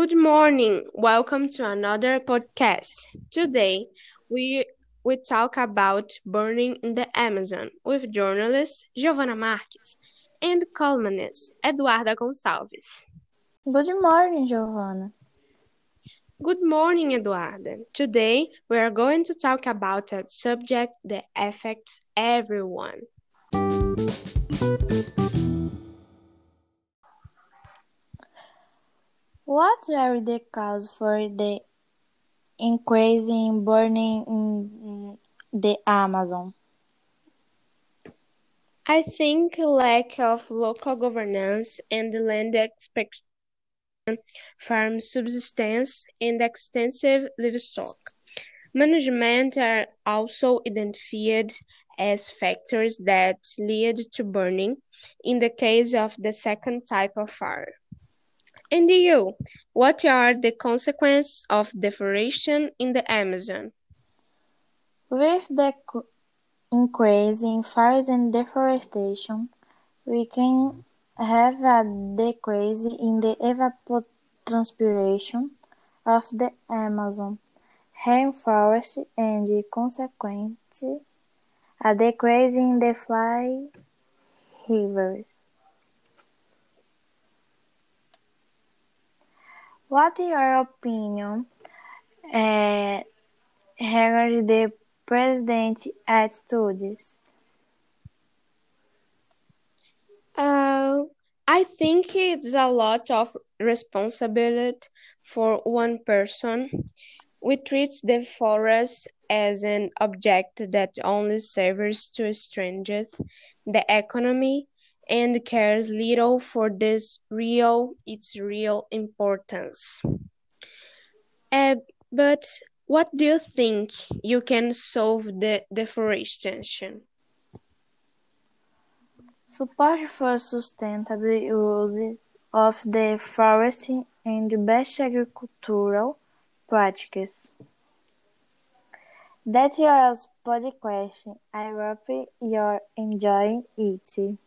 Good morning. Welcome to another podcast. Today, we we talk about burning in the Amazon with journalist Giovanna Marques and columnist Eduarda Gonçalves. Good morning, Giovanna. Good morning, Eduarda. Today, we are going to talk about a subject that affects everyone. What are the causes for the increasing burning in the Amazon? I think lack of local governance and land expansion, farm subsistence, and extensive livestock management are also identified as factors that lead to burning in the case of the second type of fire. And you, what are the consequences of deforestation in the Amazon? With the increase in fires and deforestation, we can have a decrease in the evapotranspiration of the Amazon rainforest and consequently a decrease in the fly rivers. What is your opinion uh, regarding the president's attitudes? Uh, I think it's a lot of responsibility for one person. We treat the forest as an object that only serves to strengthen the economy and cares little for this real its real importance. Uh, but what do you think you can solve the deforestation? Support for sustainable uses of the forest and best agricultural practices. That's your podcast. I hope you're enjoying it.